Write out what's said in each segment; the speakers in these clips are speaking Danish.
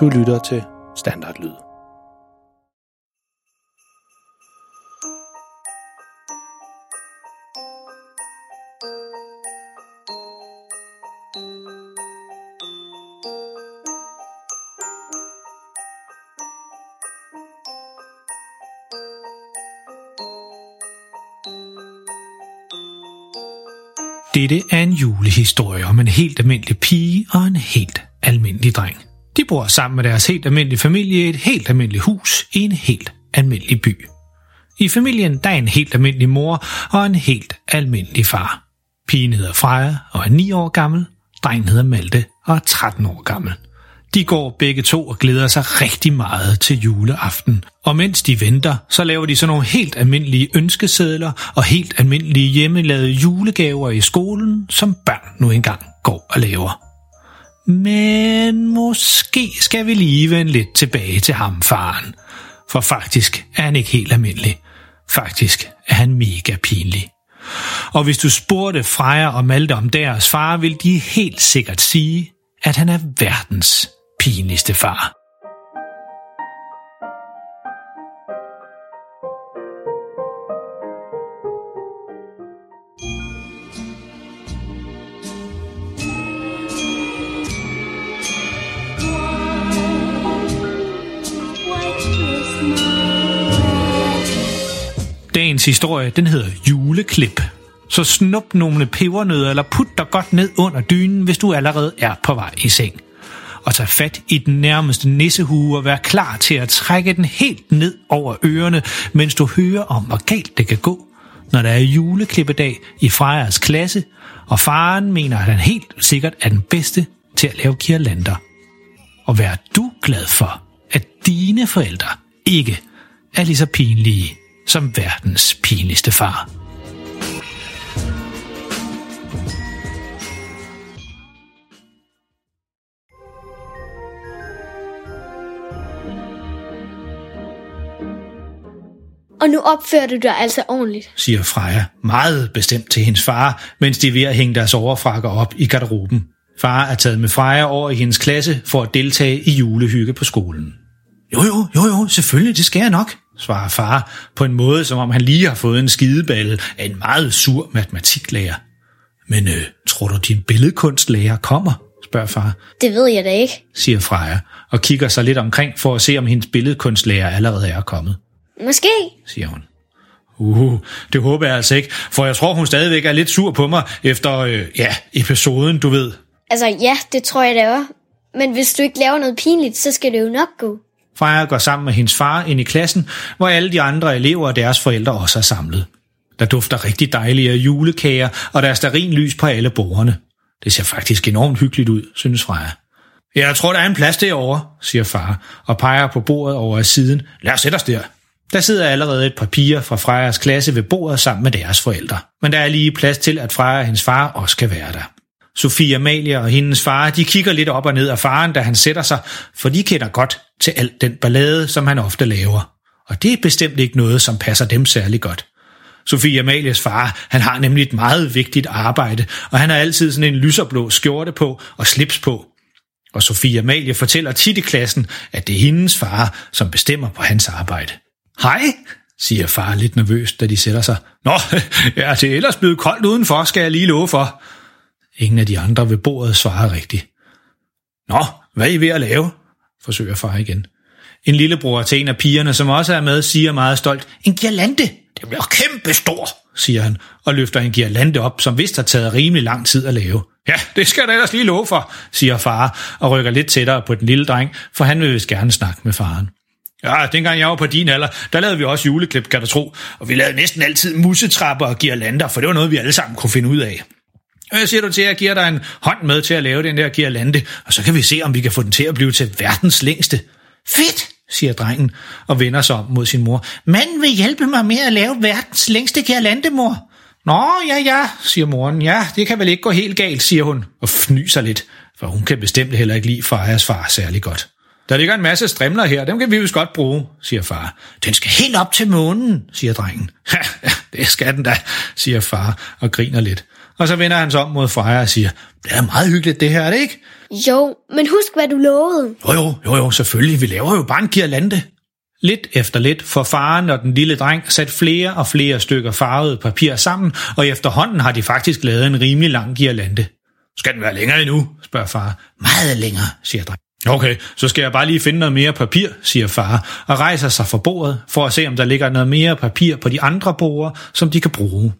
Du lytter til Standardlyd. Dette er en julehistorie om en helt almindelig pige og en helt almindelig dreng. De bor sammen med deres helt almindelige familie i et helt almindeligt hus i en helt almindelig by. I familien der er en helt almindelig mor og en helt almindelig far. Pigen hedder Freja og er 9 år gammel. Drengen hedder Malte og er 13 år gammel. De går begge to og glæder sig rigtig meget til juleaften. Og mens de venter, så laver de sådan nogle helt almindelige ønskesedler og helt almindelige hjemmelavede julegaver i skolen, som børn nu engang går og laver. Men måske skal vi lige vende lidt tilbage til ham, faren. For faktisk er han ikke helt almindelig. Faktisk er han mega pinlig. Og hvis du spurgte Freja og Malte om deres far, vil de helt sikkert sige, at han er verdens pinligste far. Dagens historie, den hedder juleklip. Så snup nogle pebernødder eller put dig godt ned under dynen, hvis du allerede er på vej i seng. Og tag fat i den nærmeste nissehue og vær klar til at trække den helt ned over ørerne, mens du hører om, hvor galt det kan gå, når der er juleklippedag i Frejas klasse, og faren mener, at han helt sikkert er den bedste til at lave kirlander. Og vær du glad for, at dine forældre ikke er lige så pinlige som verdens pinligste far. Og nu opfører du dig altså ordentligt. siger Freja meget bestemt til hendes far, mens de er ved at hænge deres overfrakker op i garderoben. Far er taget med Freja over i hendes klasse for at deltage i julehygge på skolen. Jo, jo, jo, jo, selvfølgelig, det skal jeg nok, svarer far på en måde, som om han lige har fået en skideballe af en meget sur matematiklærer. Men øh, tror du, din billedkunstlærer kommer? spørger far, Det ved jeg da ikke. siger Freja, og kigger sig lidt omkring for at se, om hendes billedkunstlærer allerede er kommet, Måske. siger hun. Uh, det håber jeg altså ikke, for jeg tror, hun stadigvæk er lidt sur på mig efter, øh, ja, episoden, du ved. Altså ja, det tror jeg da også. Men hvis du ikke laver noget pinligt, så skal det jo nok gå. Freja går sammen med hendes far ind i klassen, hvor alle de andre elever og deres forældre også er samlet. Der dufter rigtig dejlige julekager, og der er sterinlys på alle bordene. Det ser faktisk enormt hyggeligt ud, synes Freja. Jeg tror, der er en plads derovre, siger far, og peger på bordet over af siden. Lad os sætte os der. Der sidder allerede et par piger fra Frejas klasse ved bordet sammen med deres forældre. Men der er lige plads til, at Freja og hendes far også kan være der. Sofie Amalie og hendes far, de kigger lidt op og ned af faren, da han sætter sig, for de kender godt til alt den ballade, som han ofte laver. Og det er bestemt ikke noget, som passer dem særlig godt. Sofie Amalies far, han har nemlig et meget vigtigt arbejde, og han har altid sådan en lyserblå skjorte på og slips på. Og Sofie Amalie fortæller tit i klassen, at det er hendes far, som bestemmer på hans arbejde. Hej, siger far lidt nervøst, da de sætter sig. Nå, ja, det er ellers blevet koldt udenfor, skal jeg lige love for. Ingen af de andre ved bordet svarer rigtigt. Nå, hvad er I ved at lave? forsøger far igen. En lillebror til en af pigerne, som også er med, siger meget stolt, en girlande. Det bliver kæmpe stor, siger han, og løfter en girlande op, som vist har taget rimelig lang tid at lave. Ja, det skal jeg da ellers lige love for, siger far, og rykker lidt tættere på den lille dreng, for han vil vist gerne snakke med faren. Ja, dengang jeg var på din alder, der lavede vi også juleklip, kan du tro, og vi lavede næsten altid musetrapper og girlander, for det var noget, vi alle sammen kunne finde ud af. Hvad siger du til, at jeg giver dig en hånd med til at lave den der girlande, og så kan vi se, om vi kan få den til at blive til verdens længste. Fedt, siger drengen og vender sig om mod sin mor. Manden vil hjælpe mig med at lave verdens længste girlande, mor. Nå, ja, ja, siger moren. Ja, det kan vel ikke gå helt galt, siger hun, og fnyser lidt, for hun kan bestemt heller ikke lide Frejas far særlig godt. Der ligger en masse strimler her, dem kan vi vist godt bruge, siger far. Den skal helt op til månen, siger drengen. Ja, det skal den da, siger far og griner lidt. Og så vender han sig om mod Freja og siger, det er meget hyggeligt det her, er det ikke? Jo, men husk, hvad du lovede. Jo, jo, jo, jo, selvfølgelig. Vi laver jo bare en girlande. Lidt efter lidt får faren og den lille dreng sat flere og flere stykker farvet papir sammen, og efterhånden har de faktisk lavet en rimelig lang girlande. Skal den være længere endnu, spørger far. Meget længere, siger drengen. Okay, så skal jeg bare lige finde noget mere papir, siger far, og rejser sig fra bordet for at se, om der ligger noget mere papir på de andre borde, som de kan bruge.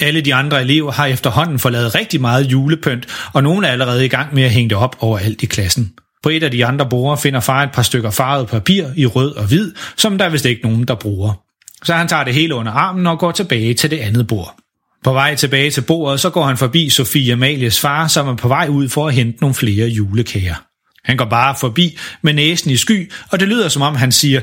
Alle de andre elever har efterhånden forladet rigtig meget julepynt, og nogle er allerede i gang med at hænge det op overalt i klassen. På et af de andre borde finder far et par stykker farvet papir i rød og hvid, som der er vist ikke nogen, der bruger. Så han tager det hele under armen og går tilbage til det andet bord. På vej tilbage til bordet, så går han forbi Sofie Amalies far, som er på vej ud for at hente nogle flere julekager. Han går bare forbi med næsen i sky, og det lyder som om han siger,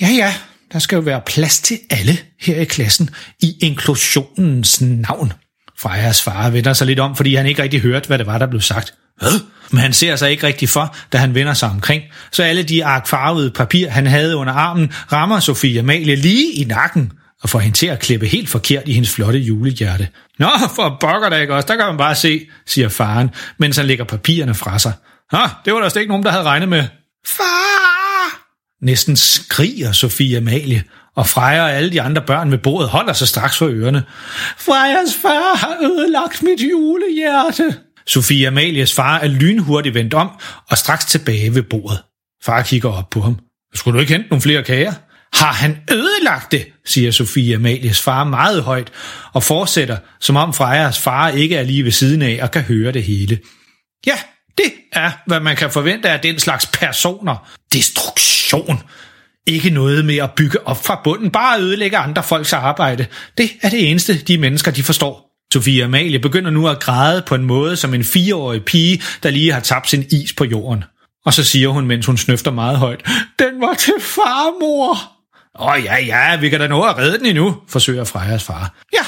ja ja, der skal jo være plads til alle her i klassen i inklusionens navn. Frejas far vender sig lidt om, fordi han ikke rigtig hørte, hvad det var, der blev sagt. Hvad? Men han ser sig ikke rigtig for, da han vender sig omkring. Så alle de arkfarvede papir, han havde under armen, rammer Sofie Amalie lige i nakken og får hende til at klippe helt forkert i hendes flotte julehjerte. Nå, for bokker der ikke også, der kan man bare se, siger faren, mens han lægger papirerne fra sig. Nå, det var der slet ikke nogen, der havde regnet med. Far! Næsten skriger Sofie Amalie, og Freja og alle de andre børn ved bordet holder sig straks for ørerne. Frejas far har ødelagt mit julehjerte. Sofie Amalies far er lynhurtigt vendt om og straks tilbage ved bordet. Far kigger op på ham. Skulle du ikke hente nogle flere kager? Har han ødelagt det, siger Sofie Amalies far meget højt, og fortsætter, som om Frejas far ikke er lige ved siden af og kan høre det hele. Ja, det er, hvad man kan forvente af den slags personer. Destruktion. Ikke noget med at bygge op fra bunden, bare ødelægge andre folks arbejde. Det er det eneste, de mennesker de forstår. Sofie Amalie begynder nu at græde på en måde som en fireårig pige, der lige har tabt sin is på jorden. Og så siger hun, mens hun snøfter meget højt, Den var til farmor. Åh oh, ja, ja, vi kan da nå at redde den endnu, forsøger Frejas far. Ja,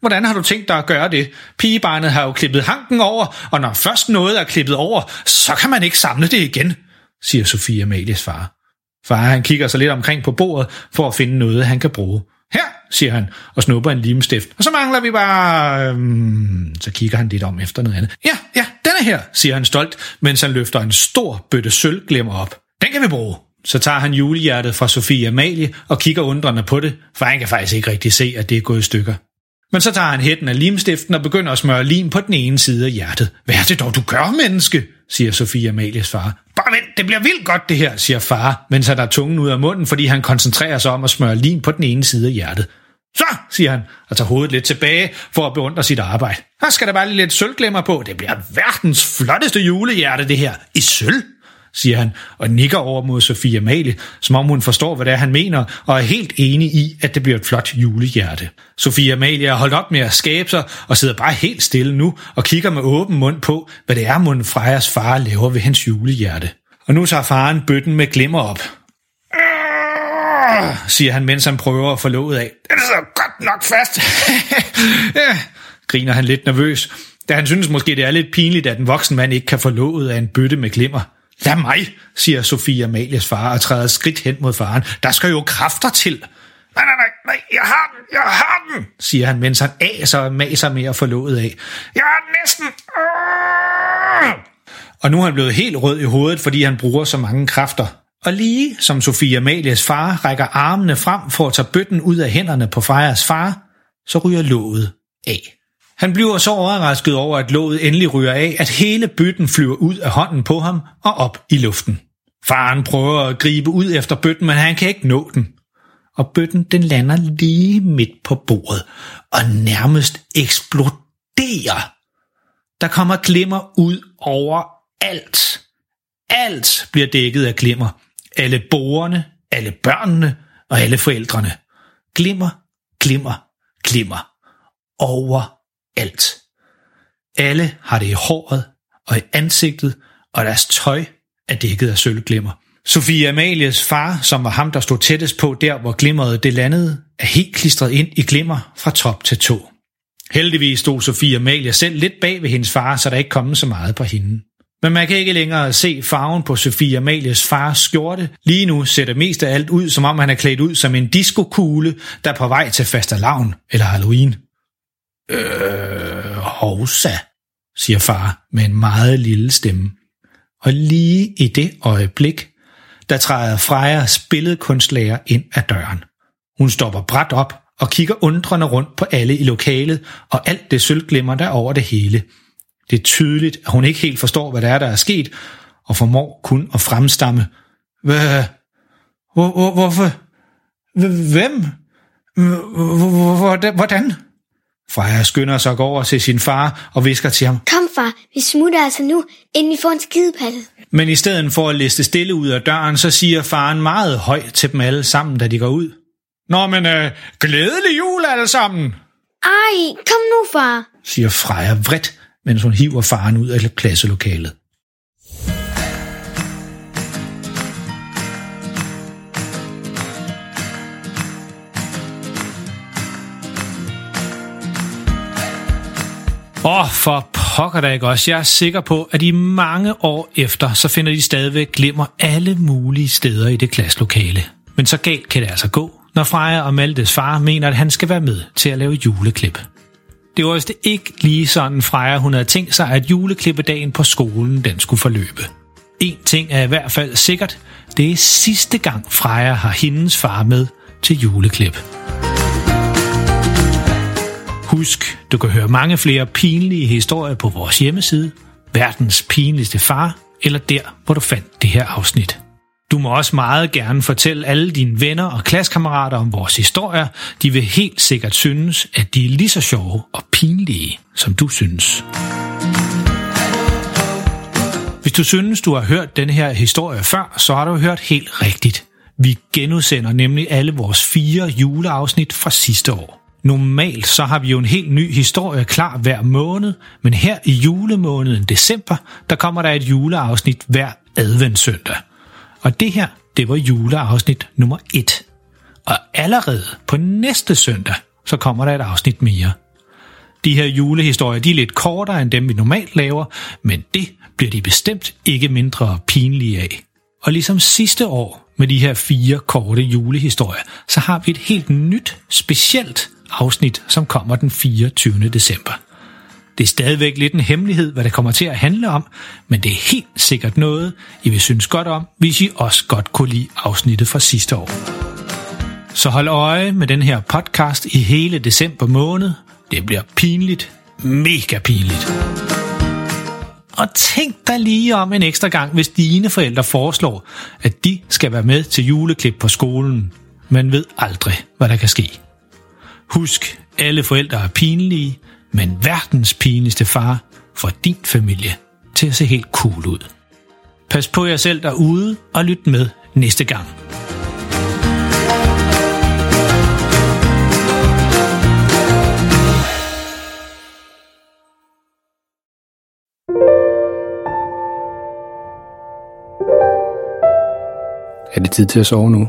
hvordan har du tænkt dig at gøre det? Pigebarnet har jo klippet hanken over, og når først noget er klippet over, så kan man ikke samle det igen, siger Sofie Amalies far. Far han kigger sig lidt omkring på bordet for at finde noget, han kan bruge. Her, siger han, og snupper en limstift. Og så mangler vi bare... Øhm, så kigger han lidt om efter noget andet. Ja, ja, denne her, siger han stolt, mens han løfter en stor bøtte sølvglemmer op. Den kan vi bruge. Så tager han julehjertet fra Sofie Amalie og kigger undrende på det, for han kan faktisk ikke rigtig se, at det er gået i stykker. Men så tager han hætten af limstiften og begynder at smøre lim på den ene side af hjertet. Hvad er det dog, du gør, menneske? siger Sofie Amalies far. Bare vent, det bliver vildt godt det her, siger far, mens han har tungen ud af munden, fordi han koncentrerer sig om at smøre lim på den ene side af hjertet. Så, siger han, og tager hovedet lidt tilbage for at beundre sit arbejde. Her skal der bare lidt sølvglemmer på. Det bliver verdens flotteste julehjerte, det her. I sølv? Siger han, og nikker over mod Sofie Amalie, som om hun forstår, hvad det er, han mener, og er helt enig i, at det bliver et flot julehjerte. Sofie Amalie har holdt op med at skabe sig, og sidder bare helt stille nu, og kigger med åben mund på, hvad det er, munden Frejas far laver ved hans julehjerte. Og nu tager faren bøtten med glimmer op. siger han, mens han prøver at få låget af. Den er så godt nok fast. ja, griner han lidt nervøs, da han synes måske, det er lidt pinligt, at en voksen mand ikke kan få låget af en bøtte med glimmer. Lad mig, siger Sofie Amalias far og træder skridt hen mod faren. Der skal jo kræfter til. Nej, nej, nej, nej, jeg har den, jeg har den, siger han, mens han aser og maser med at få låget af. Jeg er næsten... Og nu er han blevet helt rød i hovedet, fordi han bruger så mange kræfter. Og lige som Sofie Amalias far rækker armene frem for at tage bøtten ud af hænderne på Frejas far, så ryger låget af. Han bliver så overrasket over, at låget endelig ryger af, at hele bøtten flyver ud af hånden på ham og op i luften. Faren prøver at gribe ud efter bøtten, men han kan ikke nå den. Og bøtten den lander lige midt på bordet og nærmest eksploderer. Der kommer glimmer ud over alt. Alt bliver dækket af glimmer. Alle borgerne, alle børnene og alle forældrene. Glimmer, glimmer, glimmer. Over alt. Alle har det i håret og i ansigtet, og deres tøj er dækket af sølvglimmer. Sofie Amalies far, som var ham, der stod tættest på der, hvor glimmeret det landede, er helt klistret ind i glimmer fra top til tå. Heldigvis stod Sofie Amalie selv lidt bag ved hendes far, så der ikke kom så meget på hende. Men man kan ikke længere se farven på Sofie Amalies fars skjorte. Lige nu ser det mest af alt ud, som om han er klædt ud som en diskokugle, der er på vej til fastelavn eller Halloween. Øh, hovsa, siger far med en meget lille stemme. Og lige i det øjeblik, der træder Frejas billedkunstlærer ind ad døren. Hun stopper bræt op og kigger undrende rundt på alle i lokalet og alt det sølvglimmer der over det hele. Det er tydeligt, at hun ikke helt forstår, hvad der er, der er sket, og formår kun at fremstamme. Hvad? Hvor, hvor, hvorfor? Hvem? Hvordan? Freja skynder sig gå over til sin far og visker til ham. Kom far, vi smutter altså nu, inden vi får en skidepalle. Men i stedet for at liste stille ud af døren, så siger faren meget højt til dem alle sammen, da de går ud. Nå, men øh, glædelig jul alle sammen, Ej, kom nu far. siger Freja vredt, mens hun hiver faren ud af klasselokalet. Åh, oh, for pokker da ikke også. Jeg er sikker på, at i mange år efter, så finder de stadigvæk glimmer alle mulige steder i det klasselokale. Men så galt kan det altså gå, når Freja og Maltes far mener, at han skal være med til at lave juleklip. Det var vist ikke lige sådan, Freja hun havde tænkt sig, at juleklippedagen på skolen den skulle forløbe. En ting er i hvert fald sikkert, det er sidste gang Freja har hendes far med til juleklip. Husk, du kan høre mange flere pinlige historier på vores hjemmeside, verdens pinligste far, eller der, hvor du fandt det her afsnit. Du må også meget gerne fortælle alle dine venner og klassekammerater om vores historier. De vil helt sikkert synes, at de er lige så sjove og pinlige, som du synes. Hvis du synes, du har hørt den her historie før, så har du hørt helt rigtigt. Vi genudsender nemlig alle vores fire juleafsnit fra sidste år. Normalt så har vi jo en helt ny historie klar hver måned, men her i julemåneden december, der kommer der et juleafsnit hver adventssøndag. Og det her, det var juleafsnit nummer 1. Og allerede på næste søndag, så kommer der et afsnit mere. De her julehistorier, de er lidt kortere end dem, vi normalt laver, men det bliver de bestemt ikke mindre pinlige af. Og ligesom sidste år med de her fire korte julehistorier, så har vi et helt nyt, specielt afsnit, som kommer den 24. december. Det er stadigvæk lidt en hemmelighed, hvad det kommer til at handle om, men det er helt sikkert noget, I vil synes godt om, hvis I også godt kunne lide afsnittet fra sidste år. Så hold øje med den her podcast i hele december måned. Det bliver pinligt, mega pinligt. Og tænk dig lige om en ekstra gang, hvis dine forældre foreslår, at de skal være med til juleklip på skolen. Man ved aldrig, hvad der kan ske. Husk, alle forældre er pinlige, men verdens pinligste far får din familie til at se helt cool ud. Pas på jer selv derude og lyt med næste gang. Er det tid til at sove nu?